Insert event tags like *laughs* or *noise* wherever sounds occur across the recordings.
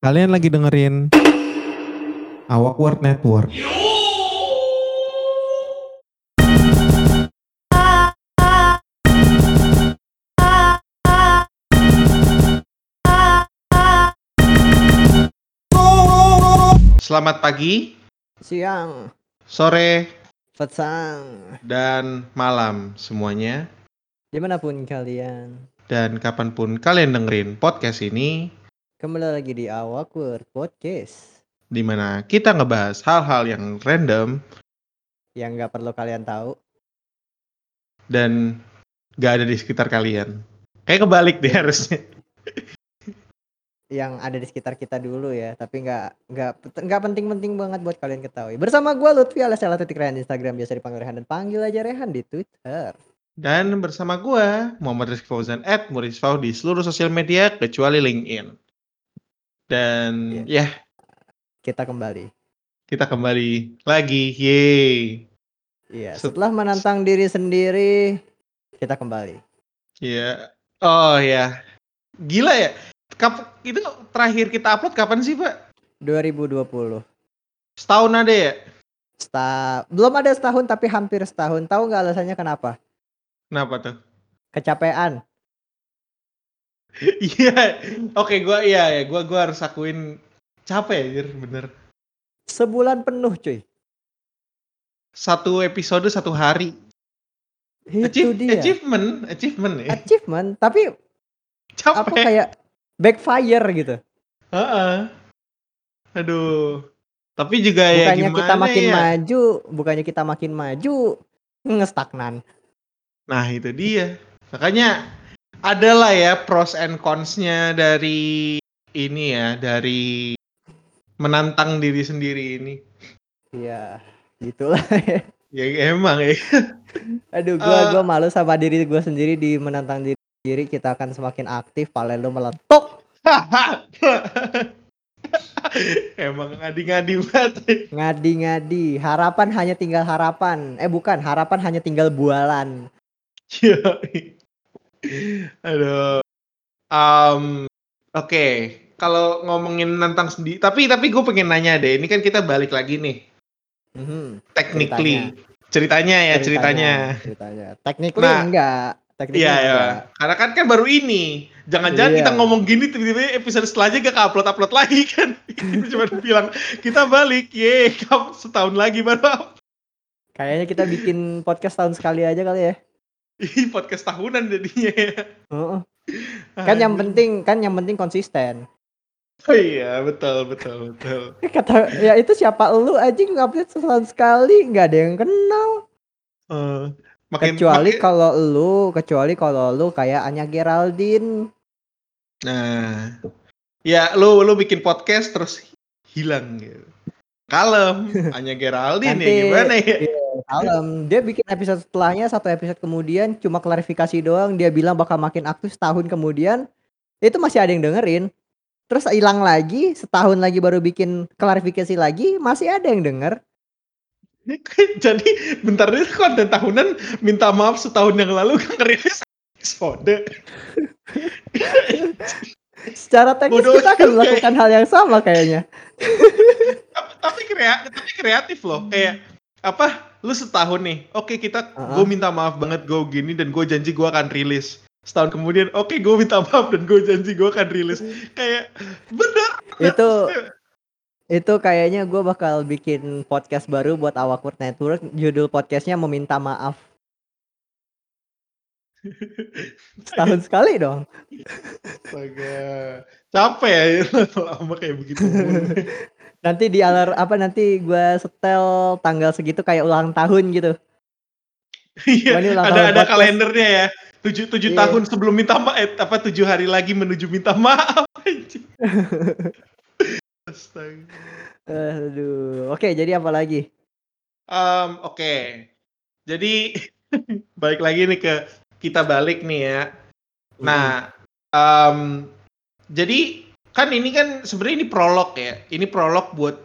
Kalian lagi dengerin Awak Word Network. Selamat pagi, Siang, sore, petang, dan malam semuanya. di mana pun kalian. Dan kapan pun kalian dengerin podcast ini, Kembali lagi di Awkward Podcast di mana kita ngebahas hal-hal yang random yang nggak perlu kalian tahu. dan gak ada di sekitar kalian. Kayak kebalik deh harusnya. yang ada di sekitar kita dulu ya tapi nggak nggak nggak penting-penting banget buat kalian ketahui bersama gue Lutfi alias Ella titik Rehan di Instagram biasa dipanggil Rehan dan panggil aja Rehan di Twitter Dan bersama gua Muhammad Rizky Fauzan at Murizfau di seluruh sosial media kecuali LinkedIn. Dan ya kita kembali kita kembali lagi, yeay. iya Set- setelah menantang diri sendiri kita kembali Iya. Oh ya, gila ya. Kap itu terakhir kita upload kapan sih Pak? 2020 Setahun ada ya? Sta belum ada setahun tapi hampir setahun tahu nggak alasannya kenapa Kenapa tuh? kecapean *laughs* Iya, oke gua iya ya, gua gua harus akuin capek anjir, bener. sebulan penuh cuy Satu episode satu hari. itu Achieve- dia Achievement, achievement ya. achievement tapi Capek. apa kayak backfire gitu Heeh. Aduh. Tapi juga ya bukannya gimana kita makin ya? maju bukannya kita makin maju ngestagnan Nah, itu dia. Makanya adalah ya pros and cons-nya dari ini ya, dari menantang diri sendiri ini. iya gitulah Ya emang ya. *laughs* aduh gua Eh. gua malu sama diri gua sendiri di menantang diri sendiri kita akan semakin aktif palen lu meletuk *laughs* emang ngadi-ngadi banget. ngadi-ngadi harapan hanya tinggal harapan eh bukan harapan hanya tinggal bualan. Aduh. Um, Oke, kalau ngomongin tentang sendiri, tapi tapi gue pengen nanya deh. Ini kan kita balik lagi nih, Mhm, technically. Ceritanya, ya, ceritanya. ceritanya technically Nah, enggak technically Iya, ya. enggak. Karena kan kan baru ini. Jangan-jangan Iya. kita ngomong gini tiba-tiba episode selanjutnya gak upload upload lagi *laughs* kan? Kita cuma bilang kita balik, ye, *laughs* setahun lagi baru kayaknya kita bikin podcast tahun sekali aja kali ya Ih, podcast tahunan jadinya. ya. Heeh. kan yang Aduh. penting kan yang penting konsisten Oh iya, betul, betul, betul. *laughs* kata ya itu siapa lu aja ngupdate setahun sekali nggak ada yang kenal Eh, makin, kecuali makin- kalau lu kecuali kalau lu kayak Anya Geraldine Nah, ya lu lu bikin podcast terus hilang gitu. Kalem, *laughs* hanya Geraldine ya Nanti- gimana ya? Kalem, dia bikin episode setelahnya satu episode kemudian cuma klarifikasi doang. Dia bilang bakal makin aktif setahun kemudian. Itu masih ada yang dengerin. Terus hilang lagi setahun lagi baru bikin klarifikasi lagi masih ada yang denger. *laughs* Jadi bentar ini konten tahunan minta maaf setahun yang lalu kan ngerilis *laughs* episode. secara teknis Bodoh kita akan juga melakukan hal yang sama kayaknya. Tapi, tapi kreatif, tapi kreatif loh. Kayak apa? Lu setahun nih. Oke, kita Uh-uh. gue minta maaf banget gue gini dan gue janji gue akan rilis. Setahun kemudian, oke gue minta maaf dan gue janji gue akan rilis. Kayak bener. itu itu kayaknya gue bakal bikin podcast baru buat Awkward Network judul podcastnya meminta maaf setahun sekali dong Astaga. Capek ya lama kayak begitu. *laughs* nanti di alar apa nanti gue setel tanggal segitu kayak ulang tahun gitu Iya, ada tahun ada podcast. kalendernya ya. Tujuh tujuh Iya. tahun sebelum minta maaf, eh, apa tujuh hari lagi menuju minta maaf. *laughs* Astaga. *laughs* aduh oke jadi apa lagi Em, Oke, jadi *laughs* balik lagi nih ke kita balik nih ya. Nah, em, jadi kan ini kan sebenarnya ini prolog ya. Ini prolog buat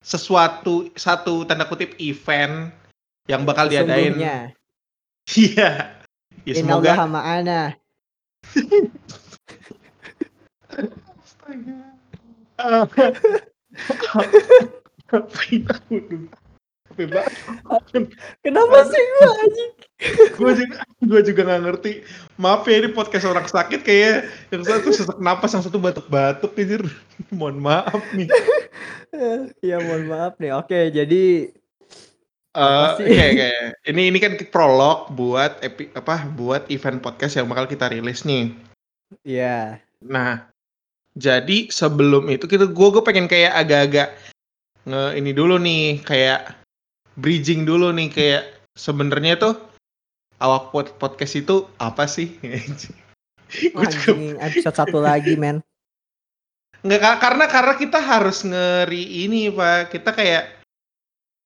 sesuatu satu tanda kutip event yang bakal diadain. Iya. Ya semoga Innallaha ma'ana Astaga. *laughs* Banget. Kenapa sih gua anjing? gue juga gue juga nggak ngerti maaf ya ini podcast orang sakit kayak yang satu sesak napas yang satu batuk-batuk anjir mohon maaf nih *laughs* ya mohon maaf nih. Oke, jadi sih? Oke oke. Ini ini kan prolog buat epi, apa buat event podcast yang bakal kita rilis nih. ya Nah, jadi sebelum itu kita gue gue pengen kayak agak-agak nge ini dulu nih kayak bridging dulu nih kayak sebenarnya tuh awak pod- podcast itu apa sih? *laughs* Gua juga- episode satu lagi, men. Nggak ka- karena karena kita harus ngeri ini pak kita kayak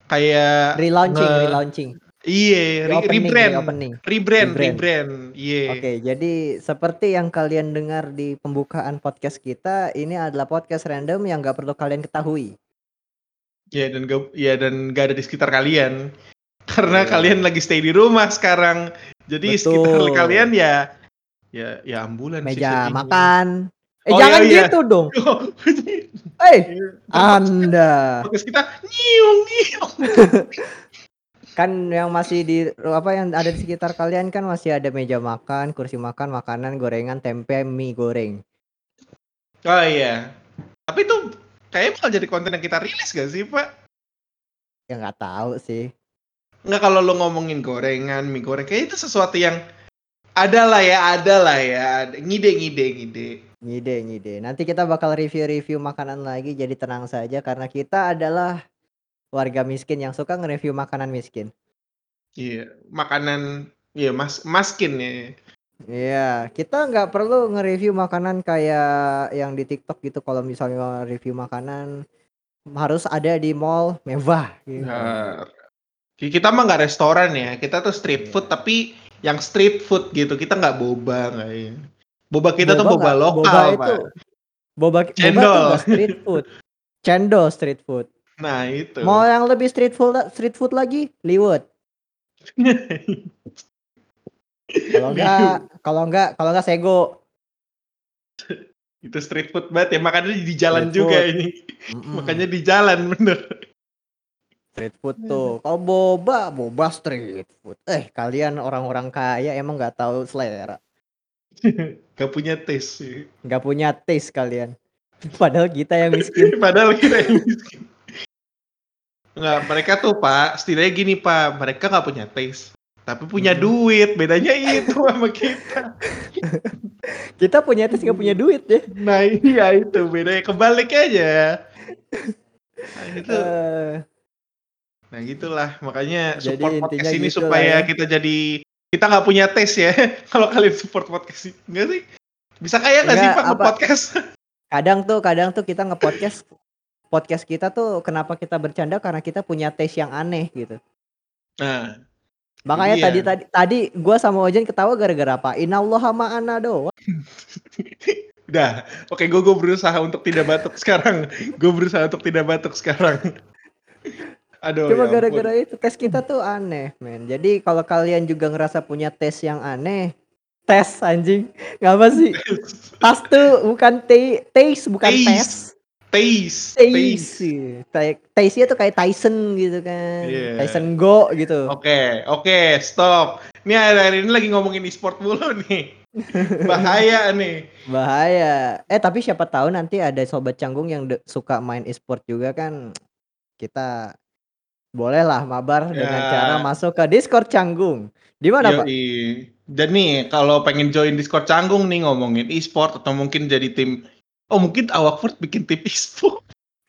kayak Relaunching, nge- relaunching. iya re- rebrand reopening. rebrand Rebrand. rebrand iya Oke, jadi seperti yang kalian dengar di pembukaan podcast kita, ini adalah podcast random yang gak perlu kalian ketahui. Ya dan gak ya dan gak ada di sekitar kalian *laughs* karena Iya. kalian lagi stay di rumah sekarang jadi sekitar Betul. kalian ya ya ya ambulan Meja makan. Eh Oh, jangan iya, iya. gitu dong. *laughs* Oh, Eh, Anda podcast kita nyiung nyiung *laughs* kan yang masih di apa yang ada di sekitar kalian kan masih ada meja makan, kursi makan, makanan, gorengan, tempe, mie goreng. oh iya tapi itu kayaknya bakal jadi konten yang kita rilis gak sih pak Ya nggak tahu sih. Nggak kalau lo ngomongin gorengan, mie goreng, kayak itu sesuatu yang ada lah ya, ada lah ya, ngide ngide ngide. Ngide, ngide. Nanti kita bakal review-review makanan lagi, jadi tenang saja karena kita adalah warga miskin yang suka nge-review makanan miskin. Iya, makanan, iya mas, maskin ya. Iya, kita nggak perlu nge-review makanan kayak yang di TikTok gitu. Kalau misalnya review makanan harus ada di mall mewah gitu. Nah, kita mah nggak restoran ya, kita tuh street Iya. food tapi yang street food gitu, kita nggak boba nggak ya. Boba kita tuh boba nggak- lokal, boba pak. itu boba, boba Cendol. tuh nggak street food. Cendol street food. Nah itu. Mau yang lebih street food street food lagi, liwet. *laughs* Kalau enggak, kalau enggak, kalau enggak sego. *laughs* itu street food banget ya, makanya di jalan Street juga food. ini. Mm-mm. Makanya di jalan bener. street food tuh. Kalau boba, boba street food. Eh, kalian orang-orang kaya emang nggak tahu selera. *laughs* Gak punya taste nggak punya taste kalian. *laughs* Padahal kita yang miskin. Padahal kita yang miskin. Nggak, mereka tuh pak, setidaknya gini pak, mereka nggak punya taste, tapi punya Hmm. duit, bedanya itu sama kita. *laughs* Kita punya taste nggak punya duit ya. Nah iya itu bedanya kebalik aja. Nah, itu, Eh, nah gitulah makanya support podcast ini gitu supaya ya. kita jadi kita nggak punya taste ya. *laughs* Kalau kalian support podcast enggak sih? Bisa kaya nggak sih pak apa- podcast? *laughs* kadang tuh, kadang tuh kita nge-podcast podcast kita tuh kenapa kita bercanda karena kita punya taste yang aneh gitu. Nah, Makanya Iya. tadi tadi tadi gua sama Ojen ketawa gara-gara apa? Innallaha ma'ana doang. *laughs* udah. Oke, gue gue berusaha untuk tidak batuk sekarang. Gue berusaha untuk tidak batuk sekarang. Aduh. Cuma ya gara-gara itu tes kita tuh aneh, men. Jadi kalau kalian juga ngerasa punya tes yang aneh, tes anjing. Ngapa sih? *laughs* Tas tuh bukan te taste, bukan tes. Taste, Taste. Ta- Taste-nya tuh kayak Tyson gitu kan. Iya. Tyson Go gitu. Oke, oke, stop. Ini hari ini lagi ngomongin e-sport mulu nih. *laughs* Bahaya nih. Bahaya. Eh tapi siapa tahu nanti ada sobat canggung yang suka main e-sport juga kan. Kita bolehlah mabar dengan Ya. cara masuk ke Discord canggung. Di mana, Pak? Dan nih, kalau pengen join Discord canggung nih ngomongin e-sport atau mungkin jadi tim Oh mungkin Awakford bikin tim e-sport.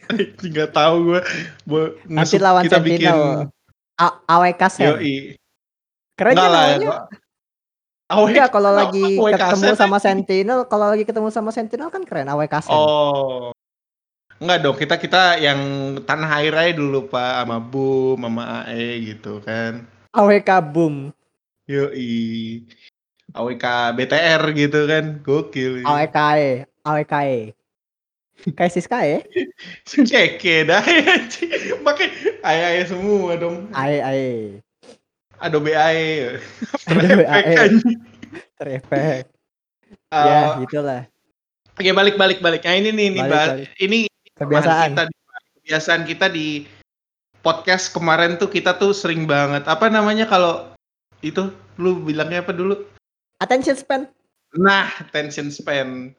*laughs* Nggak tahu gue. Nanti lawan kita Sentinel. A- AWK Sen. Yoi. Keren lah. namanya? AWK. Enggak, kalau lagi AWK ketemu Sen? sama Sentinel, kalau lagi ketemu sama Sentinel kan keren AWK Sen. Oh. Enggak dong, kita kita yang tanah air aja dulu Pak sama Bu, sama AE gitu kan. AWK Boom. Yoi. AWK BTR gitu kan. Gokil. AWKE, AWKE. Kayak Siska ya? *laughs* Ceke dah ya. Pakai AE AE semua dong. AE, AE. Adobe AE. Adobe AE. Terefek. Eh, Ya, gitulah. Oke balik balik balik. Nah ini nih, ini Balik, bahas- balik. ini Kebiasaan. kita di- kebiasaan kita di podcast kemarin tuh kita tuh sering banget apa namanya kalau itu lu bilangnya apa dulu? Attention span. Nah, attention span.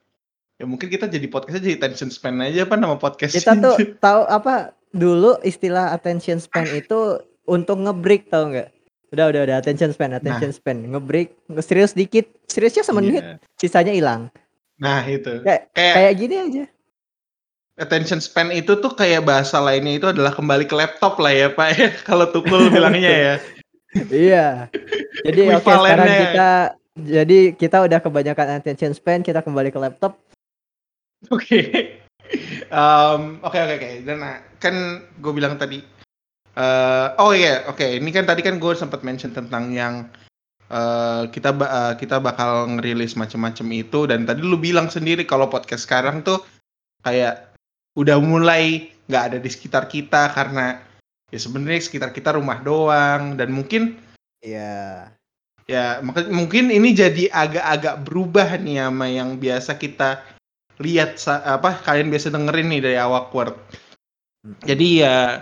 Ya mungkin kita jadi podcastnya jadi attention span aja apa nama podcast? Kita tuh *laughs* tahu apa dulu istilah attention span itu untuk ngebreak tau nggak? Udah udah udah attention span, attention span, ngebreak, serius dikit, seriusnya semenit, Iya. sisanya hilang. Nah, itu. Kayak Kayak kayak gini aja. attention span itu tuh kayak bahasa lainnya itu adalah kembali ke laptop lah ya, Pak ya. *laughs* Kalau Tukul *laughs* bilangnya ya. iya. Jadi oke sekarang Equivalentnya. kita jadi kita udah kebanyakan attention span, kita kembali ke laptop. *laughs* Oke. Oke oke oke. Dan nah, kan gue bilang tadi. eh oh iya, oke. Ini kan tadi kan gue sempat mention tentang yang eh kita eh, kita bakal ngerilis macam-macam itu dan tadi lu bilang sendiri kalau podcast sekarang tuh kayak udah mulai nggak ada di sekitar kita karena ya sebenarnya sekitar kita rumah doang dan mungkin Iya. Ya, maka- mungkin ini jadi agak-agak berubah nih sama yang biasa kita lihat apa kalian biasa dengerin nih dari awak word. Jadi ya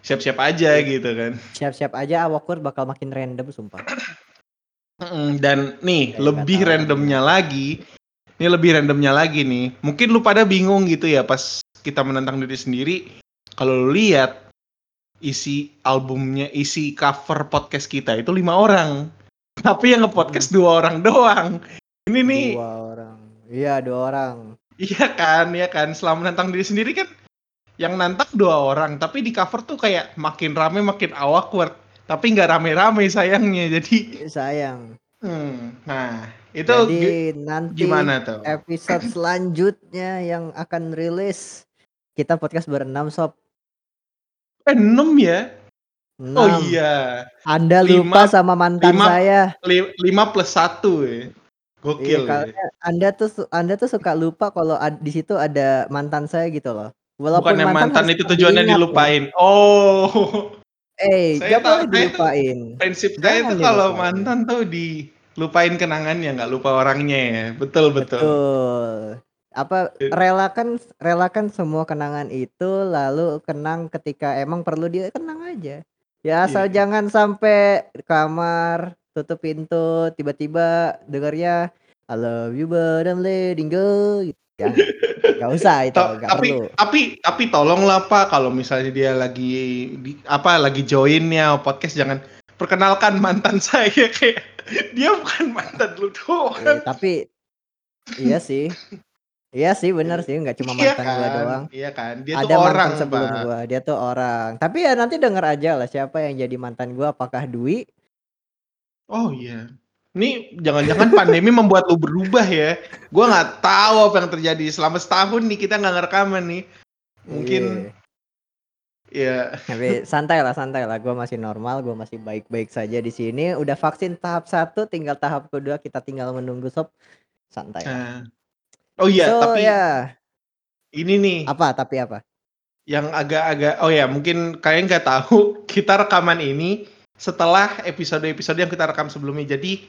siap-siap aja gitu kan. Siap-siap aja awkward bakal makin random sumpah. Dan nih Kayak lebih randomnya lagi, ini lebih randomnya lagi nih. Mungkin lu pada bingung gitu ya pas kita menentang diri sendiri. Kalau lu lihat isi albumnya, isi cover podcast kita itu lima orang. Tapi yang nge-podcast dua orang doang. Ini nih Dua orang. Iya, dua orang. Iya kan, ya kan. Selama menantang diri sendiri kan yang nantang dua orang, tapi di cover tuh kayak makin rame makin awkward. Tapi nggak rame-rame sayangnya. Jadi, Sayang. hmm, nah itu Jadi nanti gimana tuh? episode *clears throat* selanjutnya yang akan rilis kita podcast berenam sob. Eh, 6 ya? Enam. Oh iya, Anda Lima- lupa sama mantan lima- saya. Li- 5 plus 1 ya. Gokil Iya, ya. karena Anda tuh su- Anda tuh suka lupa kalau ad- di situ ada mantan saya gitu loh. Walaupun Bukannya mantan harus itu tetap tujuannya diingat, dilupain. Oh, loh. Eh, Saya gak tahu, boleh saya tuh- dilupain. prinsip saya Jangan itu kalau dilupain. mantan tuh dilupain kenangannya, nggak lupa orangnya ya. Betul, betul. Betul. Apa Iya. relakan relakan semua kenangan itu lalu kenang ketika emang perlu dia kenang aja. Ya asal Iya. jangan sampai kamar tutup pintu tiba-tiba dengarnya I love you but I'm letting go. Gitu. Jangan. Gak usah *laughs* itu, To- gak tapi perlu. tapi tapi tolonglah Pak kalau misalnya dia lagi di, apa lagi joinnya podcast jangan perkenalkan mantan *laughs* saya kayak dia bukan mantan lu Eh, doang. tapi iya sih. Iya sih benar sih nggak cuma Iya mantan gua kan? doang. Iya kan? Dia Ada tuh orang, sebelum Pak. gua, dia tuh orang. Tapi ya nanti denger aja lah siapa yang jadi mantan gua apakah Dwi? Oh iya. Ini jangan-jangan pandemi membuat lu berubah ya. Gua nggak tahu apa yang terjadi selama setahun nih kita nggak ngerekaman nih. Mungkin Iya. ya Tapi santai lah, santai lah. Gua masih normal, gua masih baik-baik saja di sini. Udah vaksin tahap satu, tinggal tahap kedua kita tinggal menunggu sob. Santai. nah. Oh iya, so tapi ya ini nih apa? Tapi apa? yang agak-agak oh ya mungkin kalian nggak tahu *laughs* kita rekaman ini setelah episode-episode yang kita rekam sebelumnya jadi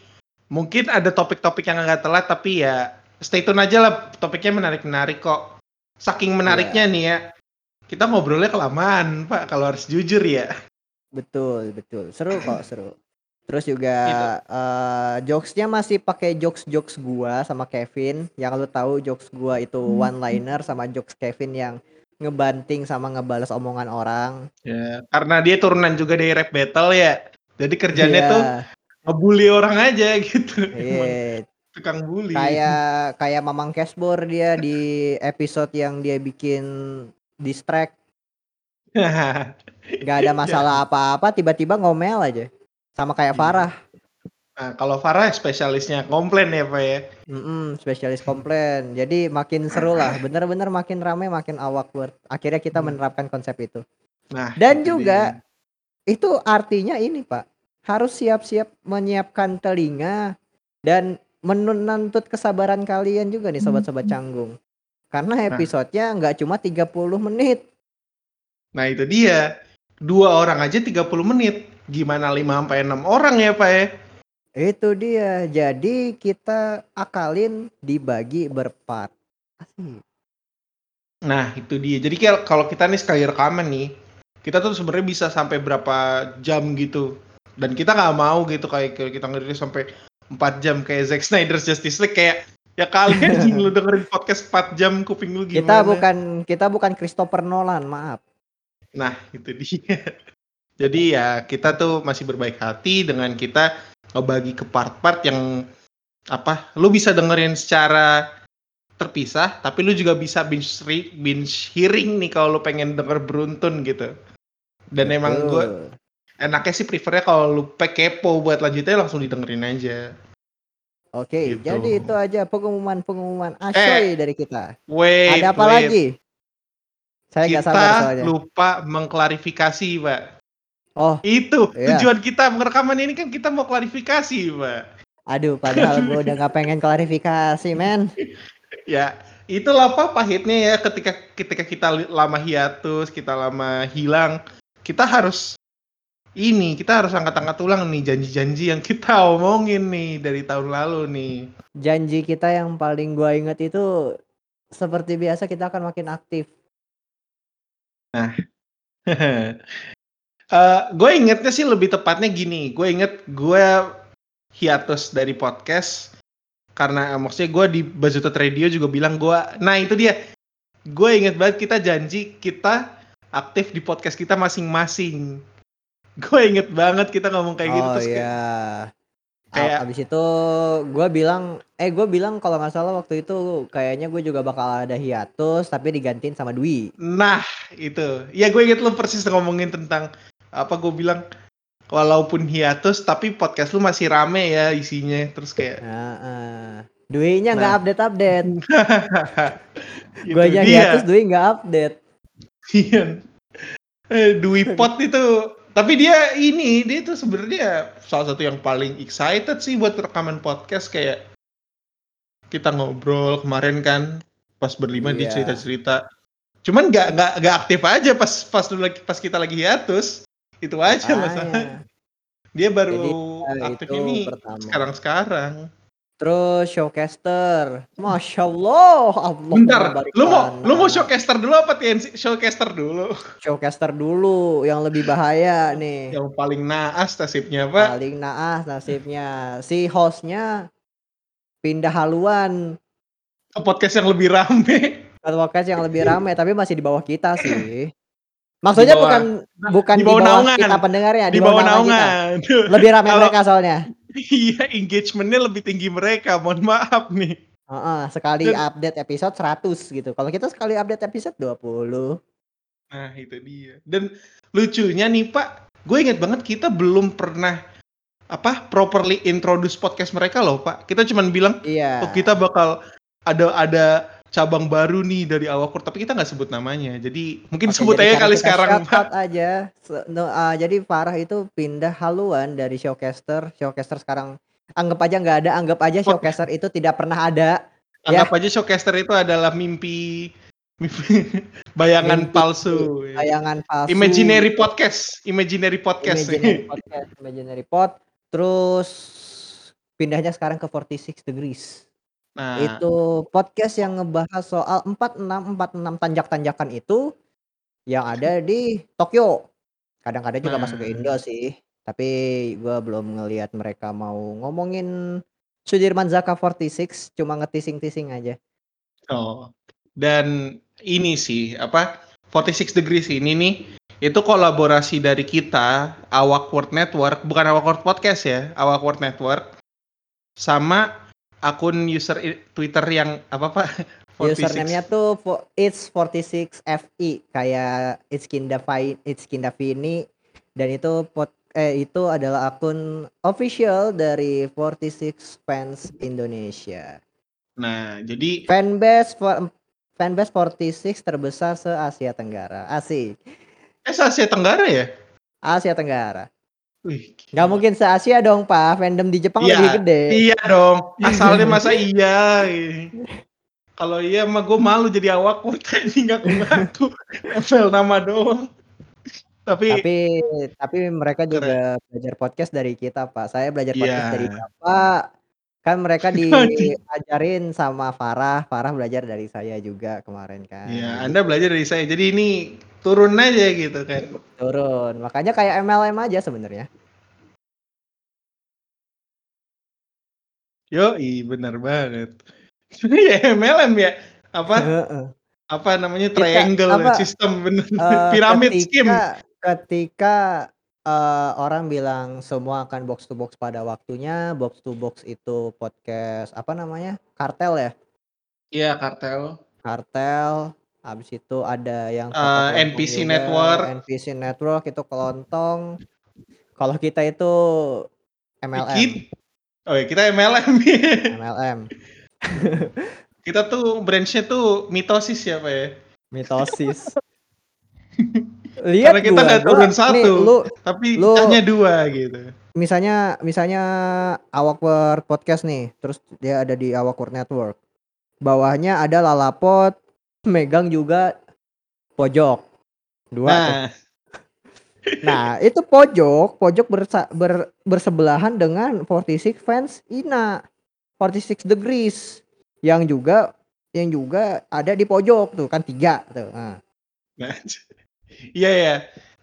mungkin ada topik-topik yang agak telat tapi ya stay tune aja lah topiknya menarik-menarik kok saking menariknya nih ya kita ngobrolnya kelamaan pak kalau harus jujur ya Betul, betul. Seru kok, *clears throat* seru. Terus juga Gitu. eh, jokesnya masih pakai jokes-jokes gua sama Kevin. Yang lu tahu jokes gua itu one liner sama jokes Kevin yang ngebanting sama ngebales omongan orang. ya karena dia turunan juga dari rap battle ya jadi kerjanya Iya, tuh ngebully orang aja gitu iya. Emang tukang bully Kayak kayak Mamang Cashbor dia di episode yang dia bikin distract *laughs* nggak ada masalah apa-apa tiba-tiba ngomel aja. Sama kayak Iya. Farah. Nah, kalau Farah spesialisnya komplain ya pak ya Mm-mm, spesialis komplain. Jadi makin seru lah. Bener-bener makin ramai, makin awkward. Akhirnya kita Hmm. menerapkan konsep itu. nah Dan itu juga dia. itu artinya ini Pak. Harus siap-siap menyiapkan telinga dan menuntut kesabaran kalian juga nih sobat-sobat canggung. Karena episodenya nggak cuma 30 menit. Nah itu dia. Dua orang aja 30 menit. Gimana 5 sampai 6 orang ya Pak ya? Itu dia. Jadi kita akalin dibagi berpart. Asik. Nah, itu dia. Jadi kayak kalau kita nih sekali rekaman nih, kita tuh sebenarnya bisa sampai berapa jam gitu. Dan kita nggak mau gitu kayak kayak kita ngerilis sampai 4 jam kayak Zack Snyder's Justice League kayak ya kalian *laughs* lu dengerin podcast 4 jam kuping lu gimana? Kita bukan kita bukan Christopher Nolan, maaf. Nah, itu dia. *laughs* Jadi ya kita tuh masih berbaik hati dengan kita ngebagi ke part-part yang apa? Lu bisa dengerin secara terpisah, tapi lu juga bisa binge re- binge hearing nih kalau lu pengen denger beruntun gitu. Dan emang Betul. gue enaknya sih prefernya kalau lu kepo buat lanjutnya langsung didengerin aja. Oke, Gitu. jadi itu aja pengumuman-pengumuman Eh, asoy dari kita. Wait, Ada apa wait. lagi? Saya Kita sabar soalnya. lupa mengklarifikasi, Pak. Oh, Itu Iya. tujuan kita merekaman ini kan kita mau klarifikasi, Pak. aduh, padahal gue udah nggak pengen klarifikasi, men. *laughs* Ya, itulah apa pahitnya ya ketika ketika kita lama hiatus, kita lama hilang, kita harus ini, kita harus angkat-angkat ulang nih janji-janji yang kita *laughs* omongin nih dari tahun lalu nih. Janji kita yang paling gue inget itu seperti biasa kita akan makin aktif. *laughs* Eh, gue ingetnya sih lebih tepatnya gini, gue inget gue hiatus dari podcast karena eh, maksudnya gue di Bazutot Radio juga bilang gue, nah itu dia, gue inget banget kita janji kita aktif di podcast kita masing-masing. *laughs* Gue inget banget kita ngomong kayak gitu oh terus kayak, iya. kayak- A- Abis itu gue bilang, eh gue bilang kalau nggak salah waktu itu kayaknya gue juga bakal ada hiatus tapi digantiin sama Dwi. nah itu, ya gue inget lu persis ngomongin tentang apa gue bilang walaupun hiatus tapi podcast lu masih rame ya isinya terus kayak Nah, eh. Dwi-nya nggak Nah. update update. *laughs* Itu Gue aja dia. hiatus Dwi nggak update. Iya. Eh, Dwi Pot itu tapi dia ini dia tuh sebenarnya salah satu yang paling excited sih buat rekaman podcast kayak kita ngobrol kemarin kan pas berlima dia Iya. cerita-cerita. Cuman nggak nggak nggak aktif aja pas pas pas kita lagi hiatus. Itu aja masalah. Makanya. Dia baru Jadi, eh, aktif itu ini pertama. sekarang-sekarang. Terus showcaster, masya Allah, Allah Bentar, lu mau lu mau showcaster dulu apa TNC showcaster dulu? showcaster dulu, yang lebih bahaya nih. Yang paling naas nasibnya, Pak. Paling naas nasibnya. Si hostnya pindah haluan Ke podcast yang lebih rame. ke podcast yang lebih ramai, tapi masih di bawah kita sih. Maksudnya Di bawah- bukan bukan di di bawah naungan. kita pendengarnya, di bawah naungan. kita. *laughs* Lebih ramai Kalau- mereka soalnya. *laughs* Iya, engagementnya lebih tinggi mereka. Mohon maaf nih. Heeh, sekali Dan- update episode 100 gitu. Kalau kita sekali update episode 20. Nah, itu dia. Dan lucunya nih, Pak, gue inget banget kita belum pernah apa properly introduce podcast mereka loh, Pak. Kita cuman bilang, Iya. oh kita bakal ada ada cabang baru nih dari Awakur, tapi kita nggak sebut namanya. Jadi mungkin Oke, sebut jadi aja kali sekarang, Pak. aja. No, ah, jadi Farah itu pindah haluan dari Showcaster. Showcaster sekarang anggap aja nggak ada, anggap aja Oh. Showcaster itu tidak pernah ada. Anggap aja Showcaster itu adalah mimpi, mimpi *laughs* bayangan Mimpi, palsu. Bayangan palsu. Imaginary podcast, imaginary podcast. Imaginary podcast, Imaginary Pod. Terus pindahnya sekarang ke 46 Degrees. Nah, Itu podcast yang ngebahas soal 46 46 tanjak-tanjakan itu yang ada di Tokyo. Kadang-kadang juga masuk ke Nah. Indo sih. Tapi gua belum ngelihat mereka mau ngomongin Sudirman Zaka 46, cuma ngetising-tising aja. Oh. Dan ini sih apa 46 degrees ini nih itu kolaborasi dari kita Awak Word Network bukan Awak Word Podcast ya Awak Word Network sama akun user Twitter yang apa pak *laughs* 46 Username-nya tuh fo- it's 46 FI kayak it's Kindavi it's Kindavini dan itu pot eh itu adalah akun official dari 46 fans Indonesia. nah jadi Fanbase for, fanbase 46 terbesar se Asia Tenggara. Asik. eh Asia Tenggara ya Asia Tenggara. Wih, Nggak mungkin se Asia dong, Pak. Fandom di Jepang Iya, lebih gede. Iya dong, asalnya masa iya. Kalau iya mah gue malu jadi awak word ini ngaku-ngaku. Nempel nama doang. Tapi, Tapi tapi mereka juga belajar podcast dari kita, Pak. Saya belajar podcast Iya. dari Bapak. Kan mereka *laughs* diajarin sama Farah, Farah belajar dari saya juga kemarin kan, Iya, Anda belajar dari saya. Jadi ini turun aja gitu kan. turun, makanya kayak MLM aja sebenarnya. Yoi, bener banget. Sebenarnya MLM ya, apa apa namanya, Kita triangle apa, system, bener. *laughs* eee, Pyramid scheme. ketika ketika, eee, orang bilang semua akan box to box pada waktunya, box to box itu podcast apa namanya, kartel ya? Iya, kartel. Kartel, habis itu ada yang Eee, kelontong NPC juga, Network. NPC Network itu kelontong. Kalau kita itu MLM. Dikit. Oh ya, kita MLM. MLM. *laughs* *laughs* Kita tuh branch-nya tuh mitosis ya, Pak, ya? Mitosis. *laughs* Lihat Karena kita gua turun nih satu, lu tapi lu pecahnya dua gitu. misalnya misalnya Awkward Podcast nih, terus dia ada di Awkward Network. Bawahnya ada Lalapot, megang juga pojok. 2 tuh. Nah, *laughs* Nah, itu pojok, pojok bersa ber bersebelahan dengan 46 Fans Ina, 46 Degrees, yang juga yang juga ada di pojok tuh, kan 3 tuh, nah. *laughs* iya ya.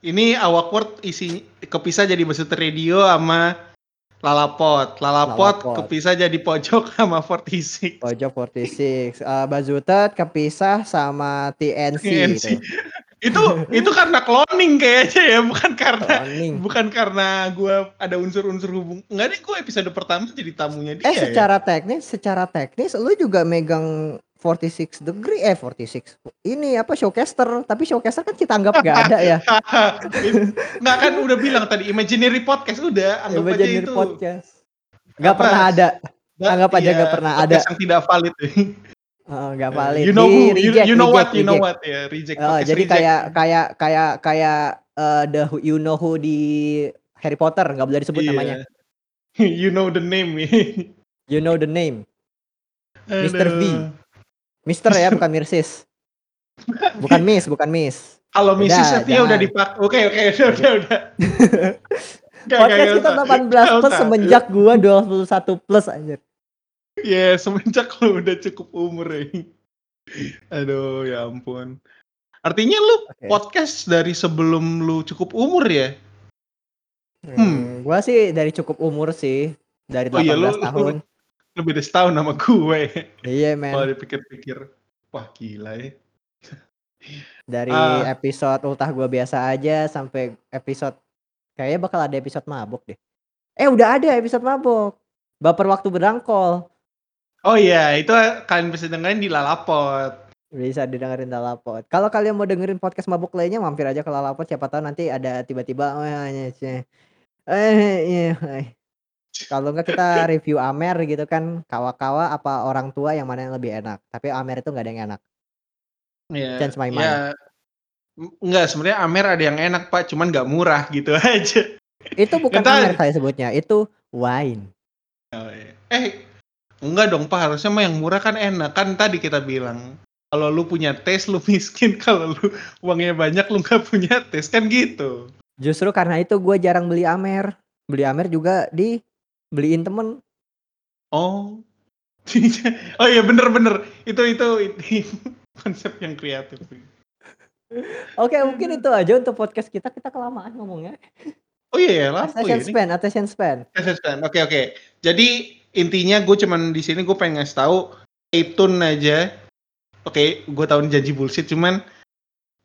Ini Awkward isi kepisah jadi Basut Radio sama Lalapot. Lalapot Lalapot. kepisah jadi pojok *laughs* sama 46. Pojok 46, eee, Bazutet kepisah sama TNC TNC. Itu itu karena cloning kayaknya ya, bukan karena Cloning. bukan karena gua ada unsur-unsur hubung enggak deh, gua episode pertama jadi tamunya dia Eh, ya. secara teknis secara teknis lu juga megang 46 degree eh 46 ini apa showcaster, tapi showcaster kan kita anggap nggak ada ya. *laughs* Enggak kan udah bilang tadi imaginary podcast udah anggap aja Imaginary itu. podcast. Nggak pernah ada. Nggak, Anggap aja iya, nggak pernah ada. yang tidak valid. Nggak valid. you know Di who, you, reject, you know what, reject, you know reject. what ya, reject. Heeh, podcast jadi reject. kayak kayak kayak kayak eh, the who- you know who di Harry Potter nggak boleh disebut Iya. namanya. *laughs* you know the name. You know the name. Mr. V. Mister ya bukan Mirsis. Bukan Miss, bukan Miss. Kalau Mrs. Setia udah dipak. Oke oke udah udah udah. *laughs* Podcast kita nggak 18 usah. Nggak plus semenjak gua 21 plus anjir. Ya semenjak lu udah cukup umur ya. Aduh ya ampun. Artinya lu Oke. podcast dari sebelum lu cukup umur ya? Hmm, gua sih dari cukup umur sih, dari 18 Oh iya lu, tahun. lu lebih dari setahun sama gue. Iya, Kalau men. dipikir-pikir, wah gila ya. Dari Ah. episode ultah gua biasa aja sampai episode kayaknya bakal ada episode mabuk deh. Eh, udah ada episode mabuk. Baper waktu berangkol. Oh iya, itu kalian bisa dengerin di Lalapot. Bisa didengerin Lalapot. Kalau kalian mau dengerin podcast mabuk lainnya mampir aja ke Lalapot siapa tahu nanti ada tiba-tiba oh, ya, ya, ya. eh iya, eh. Kalau enggak kita *laughs* review Amer gitu kan, kawa-kawa apa orang tua yang mana yang lebih enak. Tapi Amer itu nggak ada yang enak. Iya. Change my mind. M- enggak sebenarnya Amer ada yang enak pak, cuman nggak murah gitu *laughs* aja. Itu bukan Kita- Amer saya sebutnya, itu wine. Oh, iya. Eh, enggak dong Pak, harusnya mah yang murah kan enak. Kan tadi kita bilang, kalau lu punya tes lu miskin, *laughs* kalau lu uangnya banyak lu nggak punya tes kan gitu. Justru karena itu gue jarang beli Amer. Beli Amer juga di beliin temen. Oh. *laughs* oh iya bener-bener itu itu, itu *laughs* konsep yang kreatif. Oke, mungkin itu aja untuk podcast kita. Kita kelamaan ngomongnya. Oh iya ya, lampu ya Attention span, attention span. Assessment. Oke oke. Jadi intinya gue cuman di sini gue pengen ngasih tahu stay tune aja. Oke, gue tahu ini janji bullshit cuman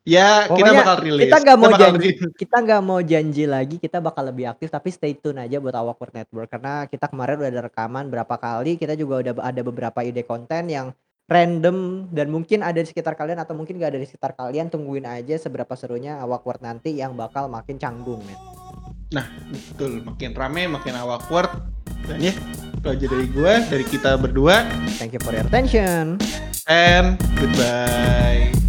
ya kita Pokoknya bakal rilis. kita nggak mau bakal janji rilis. kita nggak mau janji lagi kita bakal lebih aktif tapi stay tune aja buat Awkward Network karena kita kemarin udah ada rekaman berapa kali kita juga udah ada beberapa ide konten yang random dan mungkin ada di sekitar kalian atau mungkin gak ada di sekitar kalian tungguin aja seberapa serunya Awkward nanti yang bakal makin canggung men Betul, makin rame, makin awkward. Dan ya, itu aja dari gue, dari kita berdua. thank you for your attention And goodbye.